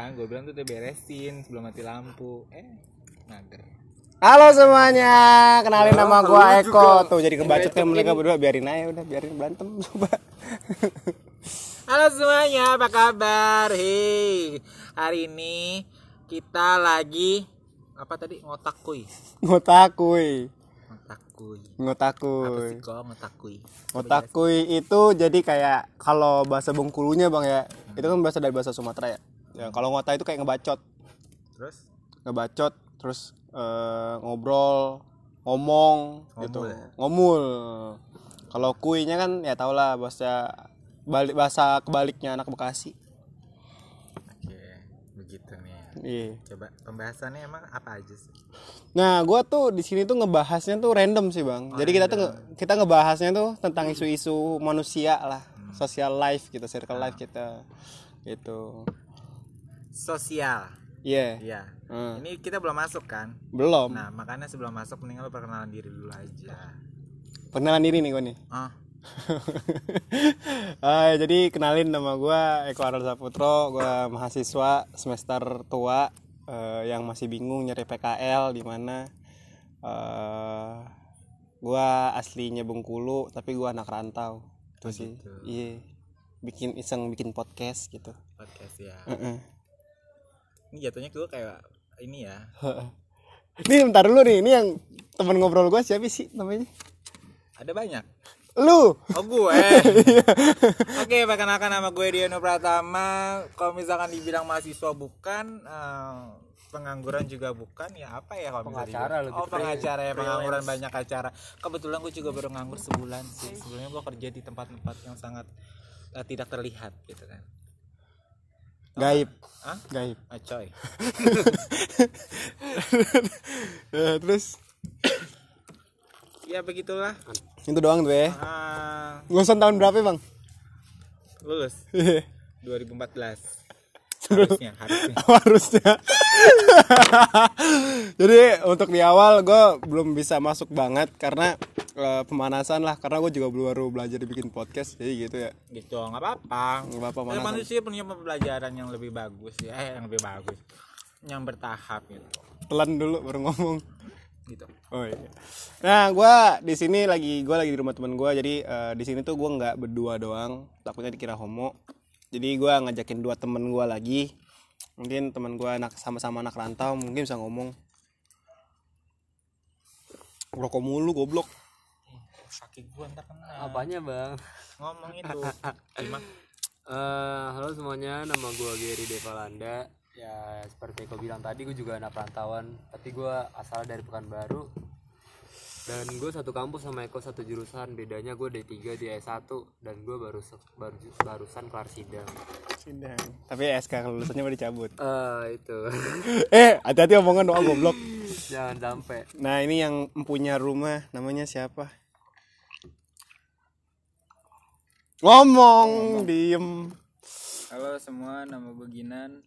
kan gue bilang tuh udah beresin sebelum mati lampu eh mager Halo semuanya, kenalin nama gua Eko. Tuh jadi kebacot kan mereka berdua, biarin aja udah, biarin berantem coba. halo semuanya apa kabar hei hari ini kita lagi apa tadi ngotakui Ngotakui. ngotakui apa Ngotakui. ngotakui Ngotakui itu jadi kayak kalau bahasa Bengkulunya Bang ya. Itu kan bahasa dari bahasa Sumatera ya. Ya kalau ngota itu kayak ngebacot. terus Ngebacot terus eh, ngobrol, ngomong gitu. ya? Ngomul. Kalau kuinya kan ya tau lah bahasa balik bahasa kebaliknya anak Bekasi. oke begitu nih Iya. coba pembahasannya emang apa aja sih Nah, gua tuh di sini tuh ngebahasnya tuh random sih, Bang. Jadi kita tuh kita ngebahasnya tuh tentang isu-isu manusia lah, social life gitu, circle life kita. Gitu. Sosial Iya. Iya. Hmm. Ini kita belum masuk kan? Belum. Nah, makanya sebelum masuk mending lu perkenalan diri dulu aja. Perkenalan diri nih gua nih. Ah, Ah, jadi kenalin nama gua Eko Arul Saputro, gua mahasiswa semester tua eh, yang masih bingung nyari PKL di mana. Eh, gua aslinya Bengkulu, tapi gua anak rantau. Itu sih. gitu. Iya. Bikin iseng bikin podcast gitu. podcast ya. Heeh. Ini jatuhnya gue kayak ini ya. Nih bentar dulu nih, ini yang temen ngobrol gua siapa sih namanya? Ada banyak. Lu. Oh gue. Oke, perkenalkan nama gue Diano Pratama. Kalau misalkan dibilang mahasiswa bukan, eh, pengangguran juga bukan, ya apa ya kalau Pengacara lebih Oh pengacara ya, pengangguran banyak acara. Kebetulan gue juga baru nganggur sebulan sih. Sebelumnya gue kerja di tempat-tempat yang sangat eh, tidak terlihat gitu kan. Gaib. Hah? Gaib. Ah, coy. Eh, terus Ya begitulah. itu doang tuh ya. Ah, Lulusan tahun berapa, Bang? lulus 2014. Harusnya, harusnya. harusnya jadi untuk di awal gue belum bisa masuk banget karena eh, pemanasan lah karena gue juga baru belajar bikin podcast jadi gitu ya. Gitu nggak apa-apa. Nggak apa-apa pemanasan. manusia punya pembelajaran yang lebih bagus ya eh, yang lebih bagus. Yang bertahap gitu. Telan dulu baru ngomong. Gitu. Oh iya. Nah gue di sini lagi gue lagi di rumah teman gue jadi eh, di sini tuh gue nggak berdua doang takutnya dikira homo. Jadi gue ngajakin dua temen gue lagi. Mungkin teman gue anak sama-sama anak rantau mungkin bisa ngomong. Rokok mulu goblok sakit gua ntar kena Apanya bang? ngomong itu gimana Eh, halo semuanya, nama gue Gary Devalanda. Ya seperti kau bilang tadi, gue juga anak rantauan. Tapi gue asal dari Pekanbaru. Dan gue satu kampus sama Eko satu jurusan. Bedanya gue D3 di S1 dan gue baru baru barusan kelar sidang. Sidang. Tapi SK lulusannya mau dicabut. Eh itu eh, hati-hati omongan doang goblok. jangan sampai. Nah, ini yang punya rumah namanya siapa? Ngomong, diem. Halo semua, nama gue Ginan.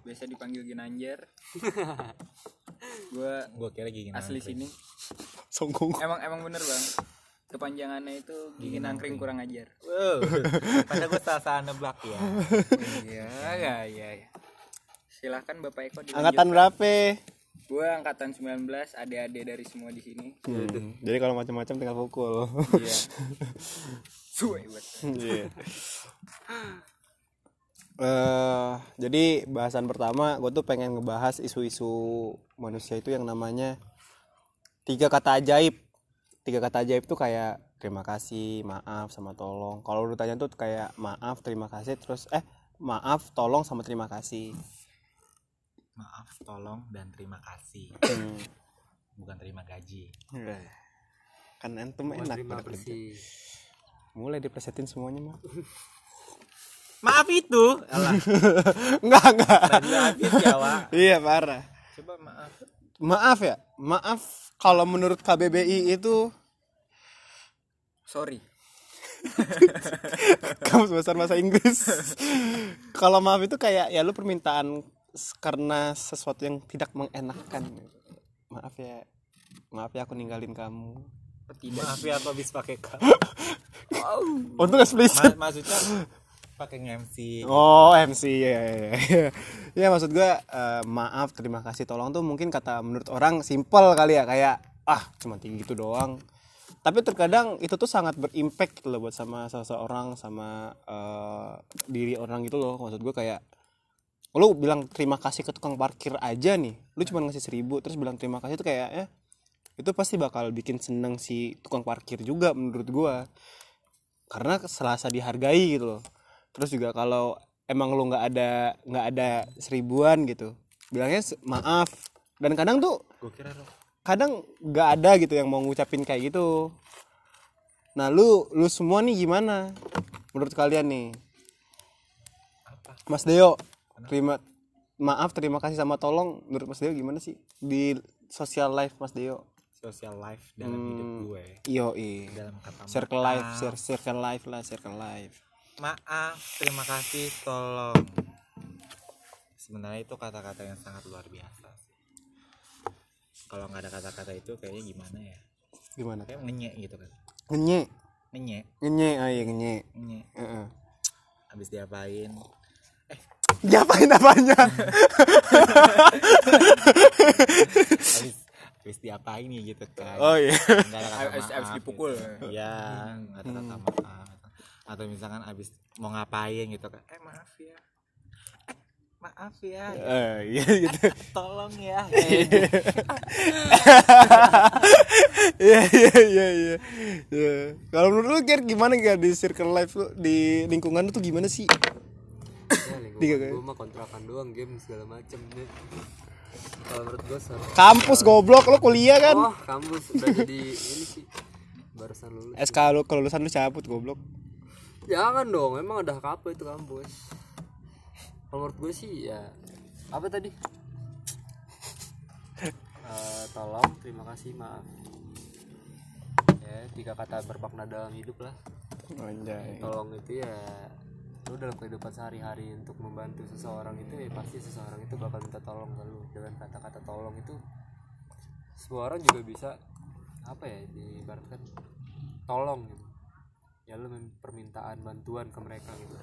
Biasa dipanggil Ginanjar. gue gua kira gigi asli sini. Songkong. Emang emang bener bang. Kepanjangannya itu gigi nangkring kurang ajar. wow pada gua salah salah neblak ya Iya, ya, ya, ya. Silahkan Bapak Eko. Angkatan berapa? Gue angkatan 19, adik-adik dari semua di sini. Hmm, Jadi kalau macam-macam tinggal pukul. Iya. Suwe buat. Iya. Eh, jadi bahasan pertama gue tuh pengen ngebahas isu-isu manusia itu yang namanya tiga kata ajaib. Tiga kata ajaib tuh kayak terima kasih, maaf, sama tolong. Kalau urutannya tuh kayak maaf, terima kasih, terus eh maaf, tolong, sama terima kasih. Maaf tolong dan terima kasih Hmm. bukan terima gaji Kan antum enak Terima. Mulai dipresetin semuanya mah. maaf itu enggak, enggak. ya. Iya, parah. coba maaf Maaf ya, maaf kalau menurut KBBI itu Sorry. kamus besar bahasa Inggris. kalau maaf itu kayak ya lu permintaan karena sesuatu yang tidak mengenakan. Maaf ya, maaf ya aku ninggalin kamu. Tidak. maaf ya aku habis pakai kak Untuk eksplisit. Ma- maksudnya pakai MC Oh MC ya ya, ya. ya maksud gua eh, maaf terima kasih tolong tuh mungkin kata menurut orang simple kali ya kayak ah cuma tinggi gitu doang tapi terkadang itu tuh sangat berimpact gitu loh buat sama seseorang sama eh, diri orang gitu loh maksud gua kayak lu bilang terima kasih ke tukang parkir aja nih. Lu cuma ngasih seribu terus bilang terima kasih tuh kayak eh itu pasti bakal bikin seneng si tukang parkir juga menurut gua. Karena selasa dihargai gitu loh. Terus juga kalau emang lu nggak ada nggak ada seribuan gitu bilangnya maaf. Dan kadang tuh kadang nggak ada gitu yang mau ngucapin kayak gitu. Nah lu lu semua nih gimana menurut kalian nih? Mas Deo terima maaf terima kasih sama tolong. Menurut Mas Deo gimana sih? Di social life Mas Deo? Social life dalam hidup gue. iyo dalam kata circle maaf, life cir- circle life lah circle life. Maaf terima kasih tolong. Sebenarnya itu kata-kata yang sangat luar biasa kalau nggak ada kata-kata itu kayaknya gimana ya? Gimana? Kayak ngenyek gitu kan? Ngenye ngenyek. Ngenye ah iya ngenye ngenyek. Heeh. habis diapain Diapain apanya? habis habis diapain nih gitu kan Oh iya. Habis- habis dipukul. gitu. iya nggak ada kata maaf atau misalkan habis mau ngapain gitu kan eh maaf ya eh maaf ya Eh, iya gitu. tolong ya Iya iya iya iya. Iya. Kalau menurut lu Ger gimana Ger di circle life lu di lingkungan lu tuh gimana sih? Ya Tiga, gue mah kontrakan doang game segala macem deh kalau menurut gue seru. Kampus goblok lu kuliah kan? oh kampus udah jadi ini sih barusan lulus. SK lu kelulusan lu cabut goblok. jangan dong emang ada apa itu kampus? Kalau menurut gue sih ya apa tadi? Eh, tolong terima kasih maaf. Ya tiga kata bermakna dalam hidup lah. Anjay. tolong itu ya lu dalam kehidupan sehari-hari untuk membantu seseorang itu ya pasti seseorang itu bakal minta tolong ke lu dengan kata-kata tolong itu semua orang juga bisa apa ya diibaratkan tolong gitu ya lu permintaan bantuan ke mereka gitu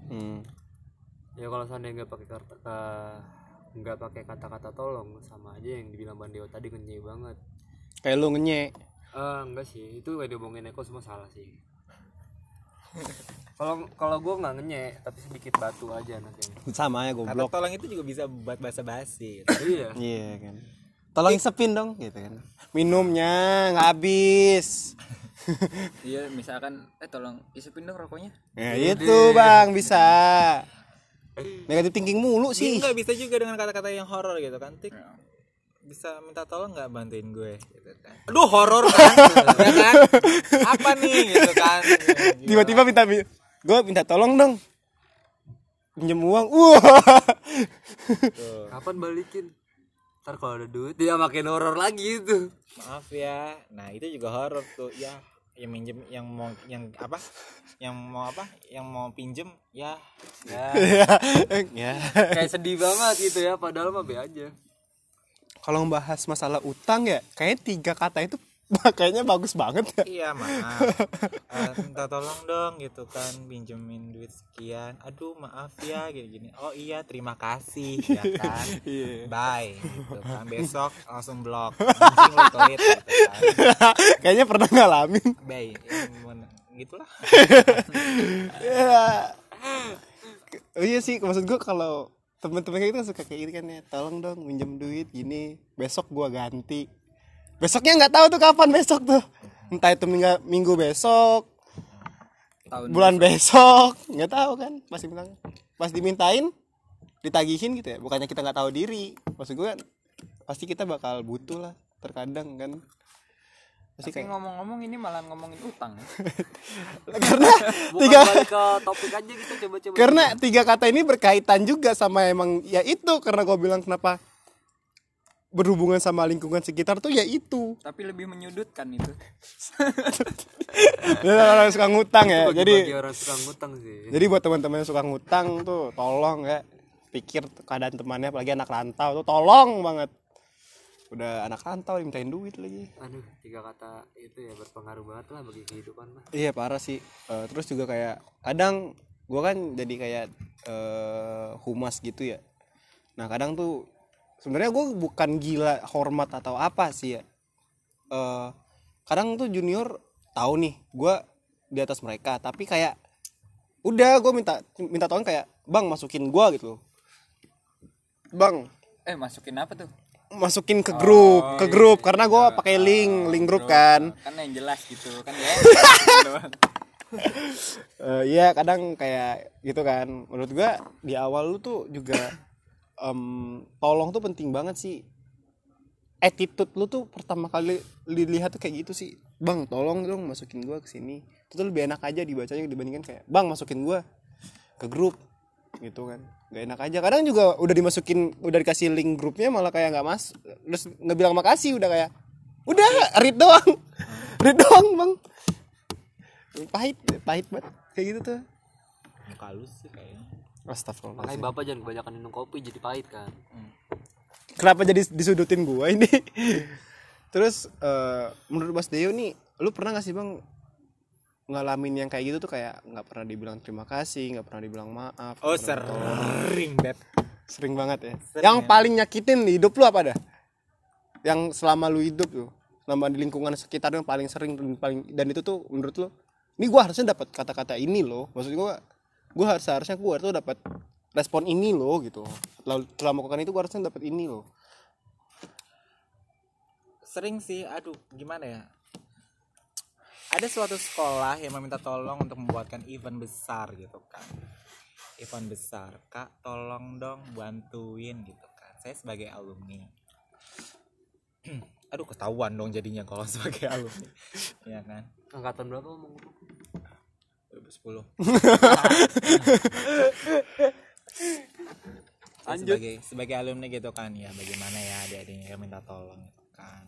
Hmm. ya kalau seandainya nggak pakai kata nggak pakai kata-kata tolong sama aja yang dibilang Bang Deo tadi ngenye banget Kayak lu ngenye. Eh enggak sih, itu kayak diomongin Eko semua salah sih. Kalau kalau gue nggak ngenye, tapi sedikit batu aja nanti. Sama ya kata goblok. tolong itu juga bisa buat bahasa basi gitu. iya. Iya kan. Tolong isepin dong gitu kan. Minumnya nggak habis. Iya, misalkan eh tolong isupin dong rokoknya. Ya itu bang bisa. Negatif thinking mulu sih sih. nggak bisa juga dengan kata-kata yang horor gitu kan tik bisa minta tolong nggak bantuin gue gitu kan aduh horor kan ya kan apa nih gitu kan Tiba-tiba minta gue minta tolong dong. Pinjam uang. Wah. Tuh. Kapan balikin? Ntar kalau ada duit dia makin horor lagi itu. maaf ya nah itu juga horor tuh ya yang minjem yang mau yang apa yang mau apa yang mau pinjem ya Ya, ya. kayak sedih banget gitu ya, padahal mah be aja. Kalau membahas masalah utang ya, kayaknya tiga kata itu kayaknya bagus banget ya. iya maaf Eh, minta tolong dong gitu kan pinjemin duit sekian aduh maaf ya gini gini oh iya terima kasih ya kan Iya. bye gitu kan besok langsung blok anjing lo pelit gitu kan kayaknya pernah ngalamin. bye Ya, mon- gitulah ya. Oh iya sih, maksud gue kalau temen-temen kan suka kayak gini kan ya, tolong dong minjem duit gini, besok gua ganti. Besoknya nggak tahu tuh kapan besok tuh. Entah itu minggu, minggu besok, Tahun bulan besok, nggak tahu kan. Pasti bilang, pas dimintain, ditagihin gitu ya. Bukannya kita nggak tahu diri. Maksud gue kan, pasti kita bakal butuh lah, terkadang kan. Pasti Tapi kayak ngomong-ngomong ini malah ngomongin utang ya. karena Bukan tiga ke topik aja gitu coba-coba. karena tiga kata ini berkaitan juga sama emang ya itu karena gue bilang kenapa berhubungan sama lingkungan sekitar tuh ya itu Tapi lebih menyudutkan itu. Jadi orang suka ngutang ya bagi, jadi orang suka ngutang sih. jadi buat teman-teman yang suka ngutang tuh tolong ya pikir keadaan temannya apalagi anak rantau tuh tolong banget udah anak rantau dimintain duit lagi. Aduh, tiga kata itu ya berpengaruh banget lah bagi kehidupan mah. iya parah sih. Eh, terus juga kayak kadang gue kan jadi kayak eh, humas gitu ya. Nah kadang tuh sebenarnya gue bukan gila hormat atau apa sih ya. Eh, kadang tuh junior tahu nih gue di atas mereka. Tapi kayak udah gue minta minta tolong kayak bang masukin gue gitu bang. Eh masukin apa tuh? Masukin ke grup ke grup karena gue pakai link link grup. kan. Kan yang jelas gitu kan ya. Eh, iya kadang kayak gitu kan. Menurut gua di awal lu tuh juga em, tolong tuh penting banget sih. Attitude lu tuh pertama kali dilihat tuh kayak gitu sih. Bang tolong dong masukin gua ke sini. Itu tuh lebih enak aja dibacanya dibandingkan kayak bang masukin gua ke grup gitu kan. Gak enak aja. Kadang juga udah dimasukin udah dikasih link grupnya malah kayak nggak mas terus nggak bilang makasih udah kayak udah read doang. Read doang bang. Pahit pahit banget. Kayak gitu tuh. Muka lu sih kayaknya. Astagfirullah. makanya bapak jangan kebanyakan minum kopi jadi pahit kan. Kenapa jadi disudutin gua ini? Terus eh, menurut Mas Deo nih, lu pernah gak sih bang ngalamin yang kayak gitu tuh kayak nggak pernah dibilang terima kasih, nggak pernah dibilang maaf. oh sering beb sering banget ya. Sering yang ya. paling nyakitin di hidup lu apa dah? Yang selama lu hidup tuh, selama di lingkungan sekitar yang paling sering dan paling dan itu tuh menurut lu, ini gua harusnya dapat kata-kata ini loh. Maksud gua, gua harus seharusnya gua tuh dapat respon ini loh gitu. Lalu setelah melakukan itu gua harusnya dapat ini loh. sering sih aduh gimana ya ada suatu sekolah yang meminta tolong untuk membuatkan event besar gitu kan. Event besar kak tolong dong bantuin gitu kan. Saya sebagai alumni. Aduh ketahuan dong jadinya kalau sebagai alumni. Ya kan? Angkatan berapa ngomong? 2010 Saya Lanjut. sebagai sebagai alumni gitu kan. Ya bagaimana ya adik-adiknya yang minta tolong gitu kan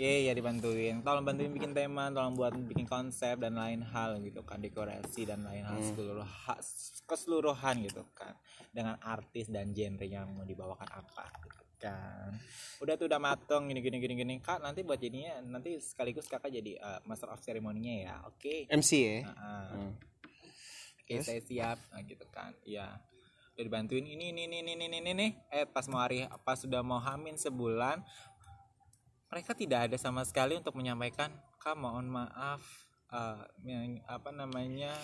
oke ya dibantuin tolong bantuin bikin tema tolong buat bikin konsep dan lain hal gitu kan dekorasi dan lain hal seluruh ha- keseluruhan gitu kan dengan artis dan genre yang mau dibawakan apa gitu kan udah tuh udah mateng gini gini gini gini kak nanti buat jadinya nanti sekaligus kakak jadi uh, master of ceremony-nya ya oke MC ya. Nah, Hmm. Oke, saya siap. Nah, gitu kan. Iya. Udah dibantuin ini ini ini ini ini ini, ini. Eh pas mau hari pas sudah mau hamin sebulan mereka tidak ada sama sekali untuk menyampaikan, "Kak, mohon maaf eh, yang apa namanya?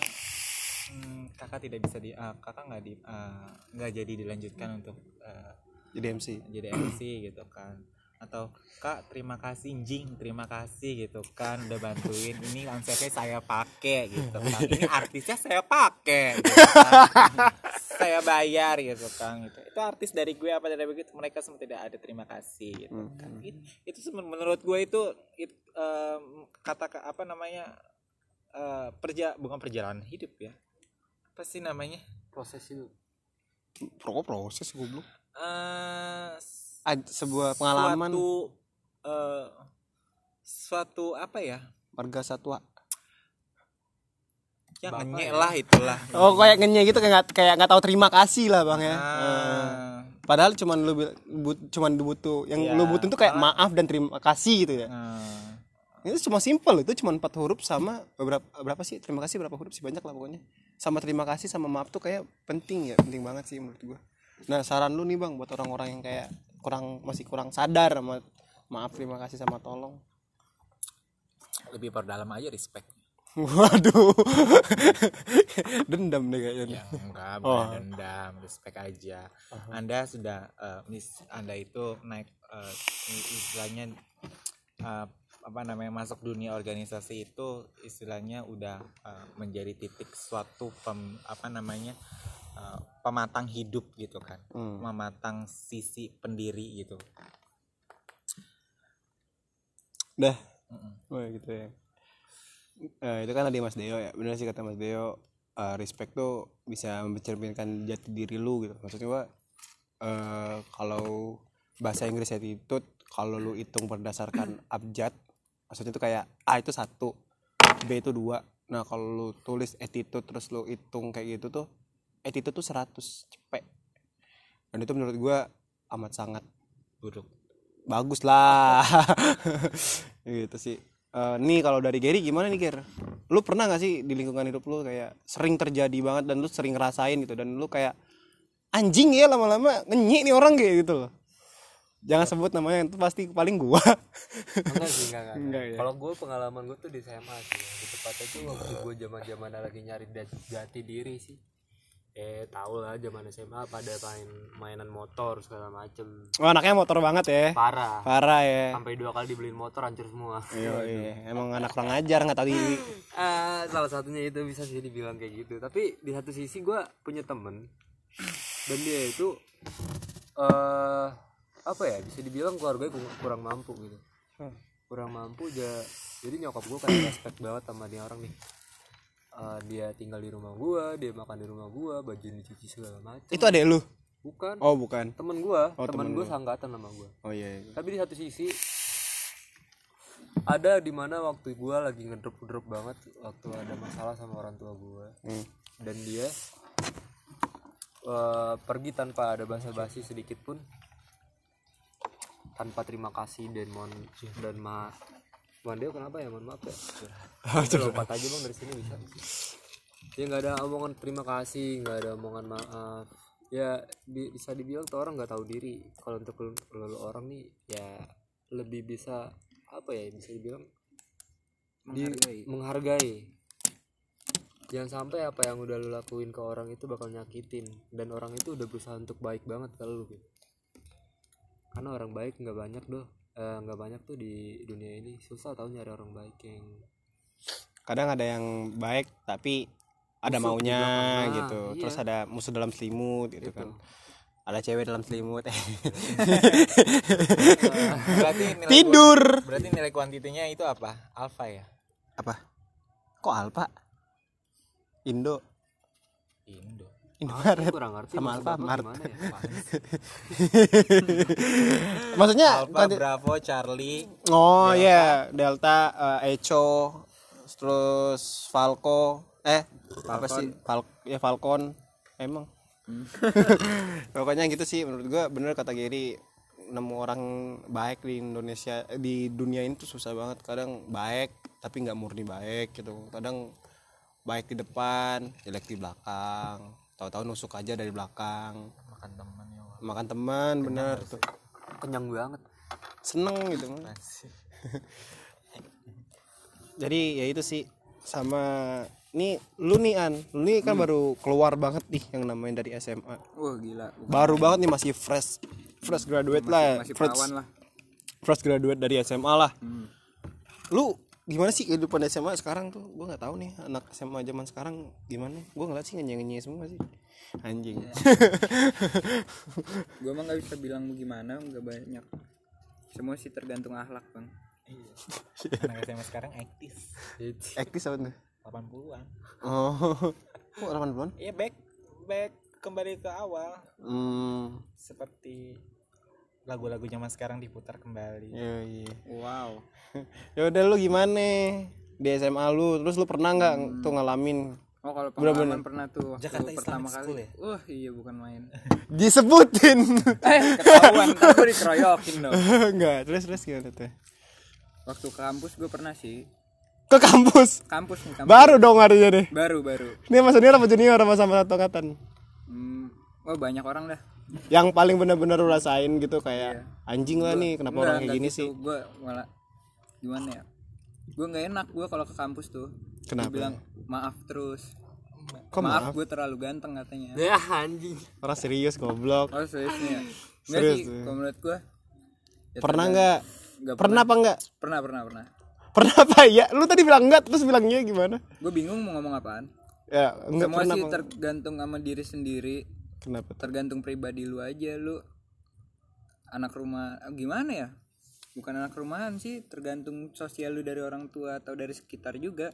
hmm, kakak tidak bisa di ah, kakak nggak di ah, nggak jadi dilanjutkan untuk eh, Jadi MC. jadi MC gitu kan atau kak terima kasih jing terima kasih gitu kan udah bantuin ini konsepnya saya pakai gitu kan ini artisnya saya pakai gitu kan. saya bayar gitu kan gitu. Itu artis dari gue apa dari begitu mereka semua tidak ada terima kasih gitu kan. It- itu seben- menurut gue itu it- em, kata apa namanya eh, perja bukan perjalanan hidup ya. Apa sih namanya? Proses itu Pro proses goblok. eh Ad- sebuah pengalaman. suatu eh, suatu apa ya? Warga satwa. Bapak ngenyek ya. lah itulah Oh kayak ngenye gitu kayak nggak- kayak nggak tahu terima kasih lah bang ya. Ah, Padahal cuman lu but, cuman lu butuh yang Iya. lu butuh tuh kayak maaf dan terima kasih gitu ya. ah. Itu cuma simpel itu cuma empat huruf sama beberapa berapa sih terima kasih berapa huruf sih banyak lah pokoknya. Sama terima kasih sama maaf tuh kayak penting ya penting banget sih menurut gua. Nah saran lu nih bang buat orang-orang yang kayak kurang masih kurang sadar sama maaf terima kasih sama tolong. lebih perdalam aja respect Waduh. Dendam deh kayaknya. ya enggak bukan dendam respect aja anda sudah eh, mis anda itu naik eh, istilahnya eh, apa namanya masuk dunia organisasi itu istilahnya udah eh, menjadi titik suatu pem, apa namanya eh, pematang hidup gitu kan Hmm. mematang sisi pendiri gitu Dah. Oh gitu ya. Eh, itu kan tadi Mas Deo ya. Benar sih kata Mas Deo. eh, respect tuh bisa mencerminkan jati diri lu gitu. Maksudnya gua eh, kalau bahasa Inggris attitude kalau lu hitung berdasarkan abjad maksudnya tuh kayak A itu satu B itu dua nah kalau lu tulis attitude terus lu hitung kayak gitu tuh attitude tuh 100 cepet dan itu menurut gua amat sangat buruk bagus lah gitu sih Eh, nih kalau dari Gary gimana nih Ger? Lu pernah gak sih di lingkungan hidup lu kayak sering terjadi banget dan lu sering ngerasain gitu dan lu kayak anjing ya lama-lama ngenyik nih orang kayak gitu loh. Jangan sebut namanya itu pasti paling gua. enggak sih enggak, enggak, Enggak ya? kalau gue pengalaman gue tuh di SMA sih ya. di tepatnya tuh waktu gue zaman zaman lagi nyari jati diri sih eh tau lah zaman SMA pada main mainan motor segala macem Oh, anaknya motor banget ya. parah Parah ya. sampai dua kali dibeliin motor hancur semua Iya, iya. Emang anak kurang ajar nggak tahu diri. Ah, salah satunya itu bisa sih dibilang kayak gitu tapi di satu sisi gue punya temen dan dia itu eh apa ya bisa dibilang keluarganya ku- kurang mampu gitu kurang mampu aja jadi nyokap gue kayak respect banget sama dia orang nih Eh, dia tinggal di rumah gua dia makan di rumah gua baju dicuci segala macam Itu adek lu? bukan Oh, bukan. temen gua Oh, temen temen gua lu. sanggatan sama gua Oh iya. iya. tapi di satu sisi ada di mana waktu gua lagi ngedrop drop banget waktu ada masalah sama orang tua gua Hmm. dan dia eh, pergi tanpa ada basa-basi sedikit pun tanpa terima kasih dan mohon dan ma dia kenapa ya? Mohon maaf ya. Lompat aja bang dari sini bisa. Ya nggak ada omongan terima kasih nggak ada omongan maaf. Ya bi- bisa dibilang tuh orang nggak tahu diri. Kalau untuk lu, lu orang nih ya lebih bisa apa ya bisa dibilang di- menghargai. Jangan sampai apa yang udah lu lakuin ke orang itu bakal nyakitin. Dan orang itu udah berusaha untuk baik banget ke lu gitu. Karena orang baik nggak banyak doh Eh, nggak banyak tuh di dunia ini susah tau nyari orang baik yang Kadang ada yang baik tapi ada Musuh maunya belakang. Nah, gitu. iya. Terus ada musuh dalam selimut gitu kan. Ada cewek dalam selimut. Berarti nilai Tidur. berarti nilai kuantitinya itu apa? Alfa ya? Apa? Kok Alfa? Indo. Indo. Indomaret. Ah, kurang ngerti Sama Alfamart. ya? Maksudnya Alfa, Bravo, Charlie. Oh iya, Delta, eh, Echo, terus Falco, eh apa sih? Fal ya Falcon, emang. Pokoknya gitu sih menurut gua bener kata Gary nemu orang baik di Indonesia eh, di dunia ini tuh susah banget kadang baik tapi nggak murni baik gitu kadang baik di depan jelek di belakang tahu-tahu nusuk aja dari belakang. Makan teman ya. Wak. makan teman bener tuh. kenyang banget. Seneng gitu mah jadi ya itu sih. Sama nih lu nih an. Lu nih kan baru keluar banget nih yang namanya dari SMA Wah gila. baru banget nih masih fresh fresh graduate lah. Masih fresh, lah. fresh graduate dari SMA lah. Hmm. lu gimana sih kehidupan SMA sekarang tuh? Gue nggak tahu nih anak SMA zaman sekarang gimana? Gue ngeliat sih ngenye semua sih. Anjing. Gue emang nggak bisa bilang gimana, nggak banyak. Semua sih tergantung akhlak bang. Anak SMA sekarang aktif. aktif apa tuh? 80-an. oh. Kok 80-an Iya back back kembali ke awal. Hmm. Seperti lagu-lagu zaman sekarang diputar kembali. iya iya Wow. ya udah lu gimana di SMA lu terus lu pernah nggak tuh ngalamin Oh kalau pengalaman pernah tuh waktu Jakarta pertama Islamic kali. ya? Wah iya bukan main. disebutin eh ketahuan, ntar gue dikeroyokin dong. enggak terus terus gimana tuh Waktu ke kampus gue pernah sih. ke kampus Kampus nih kampus. baru dong harusnya deh Baru baru. ini sama senior apa junior apa sama satu angkatan Hmm, wah banyak orang dah. Yang paling benar-benar rasain gitu kayak anjing lah nih kenapa orang kayak gini sih Gue malah gimana ya? Gue nggak enak gue kalau ke kampus tuh. Kenapa? Dibilang maaf terus. kok maaf, maaf gue terlalu ganteng katanya. ya anjing orang serius goblok Oh serius nih ya? Enggak Serius, sih, kalau menurut gue. ya pernah nggak Nggak pernah apa enggak Pernah pernah pernah. pernah apa ya lu tadi bilang enggak terus bilangnya gimana Gue bingung mau ngomong apaan. ya enggak Semua pernah sih tergantung sama diri sendiri. Kenapa? Tergantung pribadi lu aja lu. Anak rumah ah, gimana ya? Bukan anak rumahan sih, tergantung sosial lu dari orang tua atau dari sekitar juga.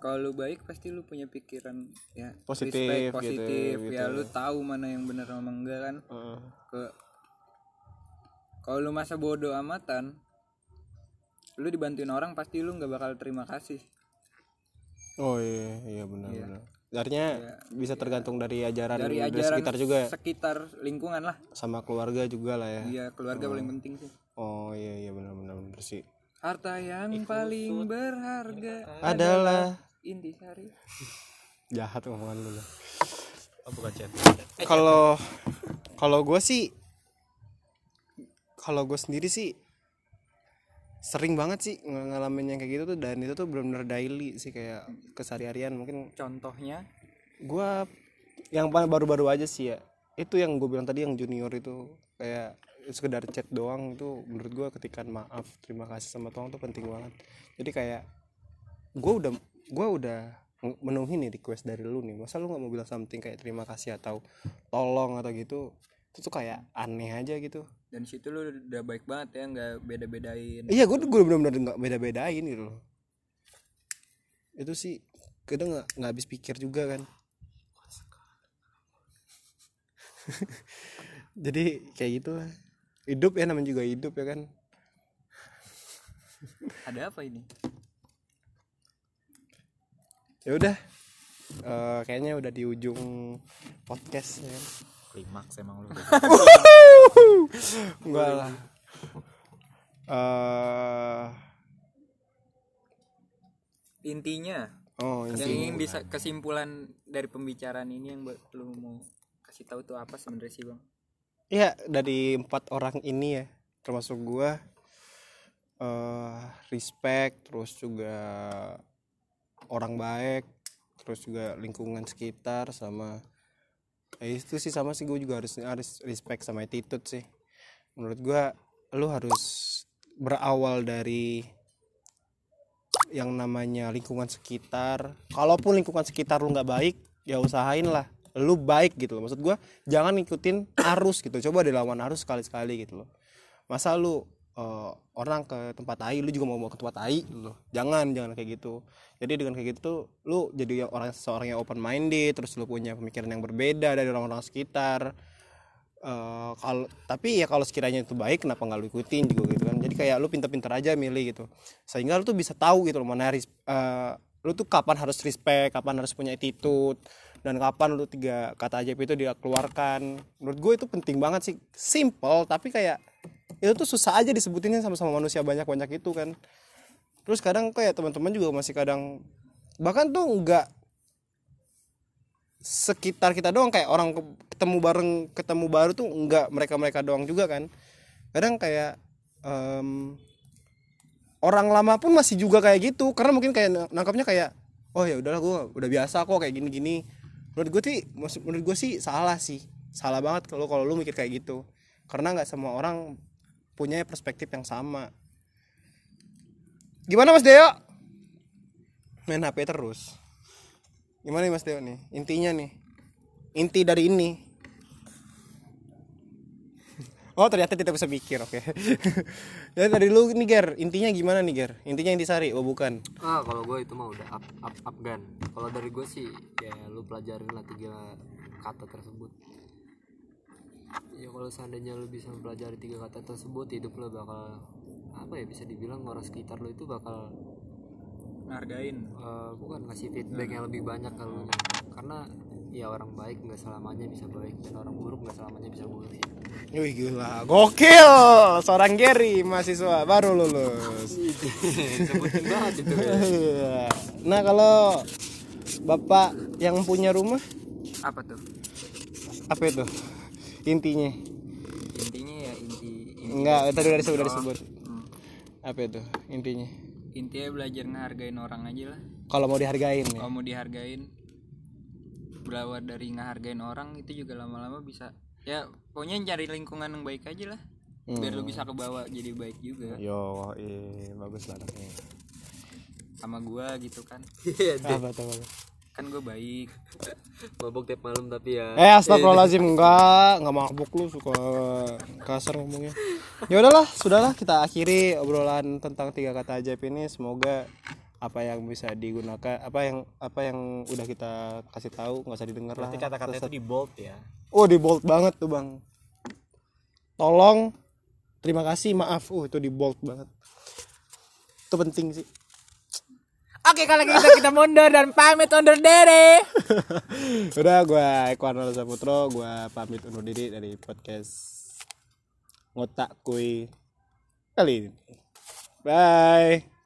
Kalau lu baik pasti lu punya pikiran ya Positif respect, gitu, positif ya gitu. lu tahu mana yang benar sama enggak kan. Heeh. ke kalau lu masa bodoh amatan lu dibantuin orang pasti lu nggak bakal terima kasih oh iya iya benar benar artinya bisa tergantung dari ajaran dari dari ajaran sekitar juga ya? sekitar lingkungan lah. Sama keluarga juga lah ya. Iya keluarga paling penting sih. Oh iya iya benar benar benar sih. Harta yang paling berharga adalah intisari jahat omongan lu lah. oh bukan chat. Kalau kalau gue sih kalau gue sendiri sih sering banget sih ng- ngalamin yang kayak gitu tuh dan itu tuh benar-benar daily sih kayak keseharian. Mungkin contohnya? gua yang baru-baru aja sih ya itu yang gue bilang tadi yang junior itu kayak sekedar chat doang itu menurut gua ketikan maaf terima kasih sama Tuhan tuh penting banget. Jadi kayak gue udah gua udah menuhin nih request dari lu nih masa lu nggak mau bilang something kayak terima kasih atau tolong atau gitu itu tuh kayak aneh aja gitu. Dan situ lu udah baik banget ya nggak beda-bedain. Iya gue gue bener-bener nggak beda-bedain gitu loh. Itu sih kadang nggak nggak habis pikir juga kan. Jadi kayak gitulah hidup ya namanya juga hidup ya kan. Ada apa ini? Ya udah Eh, kayaknya udah di ujung podcast ya kan? Klimaks emang lu. Enggak lah. Eh, intinya oh yang ini ingin bisa kesimpulan dari pembicaraan ini yang lu mau kasih tahu tuh apa sebenarnya sih bang? Ya dari empat orang ini ya termasuk gua eh respect terus juga orang baik terus juga lingkungan sekitar sama ya itu sih sama sih gue juga harus harus respect sama attitude sih. Menurut gua lu harus berawal dari yang namanya lingkungan sekitar. Kalaupun lingkungan sekitar lu nggak baik ya usahain lah. Lu baik gitu loh. Maksud gua jangan ngikutin arus gitu. Coba dilawan arus sekali-sekali gitu loh. Masa lu eh, orang ke tempat tai lu juga mau mau ke tempat tai. Loh jangan jangan kayak gitu. Jadi dengan kayak gitu lu jadi orang seorang yang open minded terus lu punya pemikiran yang berbeda dari orang-orang sekitar. Eh, kalau tapi ya kalau sekiranya itu baik kenapa nggak lu ikutin juga gitu kan? Jadi kayak lu pinter-pinter aja milih gitu. Sehingga lu tuh bisa tahu gitu loh mana ris- eh, lu tuh kapan harus respect kapan harus punya attitude dan kapan lu tiga kata ajaib itu dia keluarkan. Menurut gue itu penting banget sih. Simple tapi kayak itu tuh susah aja disebutinnya sama-sama manusia banyak-banyak itu kan. Terus kadang kayak teman-teman juga masih kadang bahkan tuh nggak sekitar kita doang kayak orang ke- ketemu bareng ketemu baru tuh nggak mereka mereka doang juga kan. Kadang kayak em, orang lama pun masih juga kayak gitu. Karena mungkin kayak na- nangkapnya kayak oh ya udahlah gue udah biasa kok kayak gini gini menurut gue sih menurut gue sih salah sih. Salah banget kalau kalau lu mikir kayak gitu karena nggak semua orang punya perspektif yang sama. Gimana mas Deo? Main HP terus. Gimana nih mas Deo nih? Intinya nih. Inti dari ini. Oh ternyata tidak bisa mikir oke. Jadi dari lu nih Ger. Intinya gimana nih Ger? Intinya yang oh bukan? Ah kalau gue itu mah udah up up up gun. Kalau dari gue sih ya lu pelajarin lah tiga kata tersebut ya kalau seandainya lu bisa mempelajari tiga kata tersebut hidup lu bakal apa ya bisa dibilang orang sekitar lu itu bakal ngargain eh, bukan ngasih feedback yang lebih banyak ke lu. Karena ya orang baik nggak selamanya bisa baik dan orang buruk nggak selamanya bisa buruk sih. Wih gila. Gokil! Seorang Gary mahasiswa baru lulus. Banget itu nah kalau bapak yang punya rumah? Apa tuh? Apa itu intinya. Intinya ya inti, inti. Enggak tadi udah disebut udah disebut. Hmm. apa itu intinya? Intinya belajar ngehargain orang aja lah. Kalau mau dihargain ya. Kalau mau dihargain berawal dari ngehargain orang itu juga lama-lama bisa ya pokoknya cari lingkungan yang baik aja lah. Biar lu bisa kebawa jadi baik juga. Yo iya bagus lah anaknya sama gua gitu kan. Apa tuh apa? Kan gue baik mabok tiap malam tapi ya Eh astagfirullahaladzim enggak enggak mabuk lu suka kasar ngomongnya. Ya udahlah, sudahlah kita akhiri obrolan tentang tiga kata ajaib ini. Semoga apa yang bisa digunakan apa yang apa yang udah kita kasih tahu nggak usah didengar lah. berarti kata-kata itu di bold ya Oh di bold banget tuh bang. Tolong, terima kasih, maaf. Oh itu di bold banget. Itu penting sih. Oke kalau gitu kita mundur dan pamit undur diri Udah gue Eko Arnold Saputro Gue pamit undur diri dari podcast Ngotak Kui Kali ini Bye.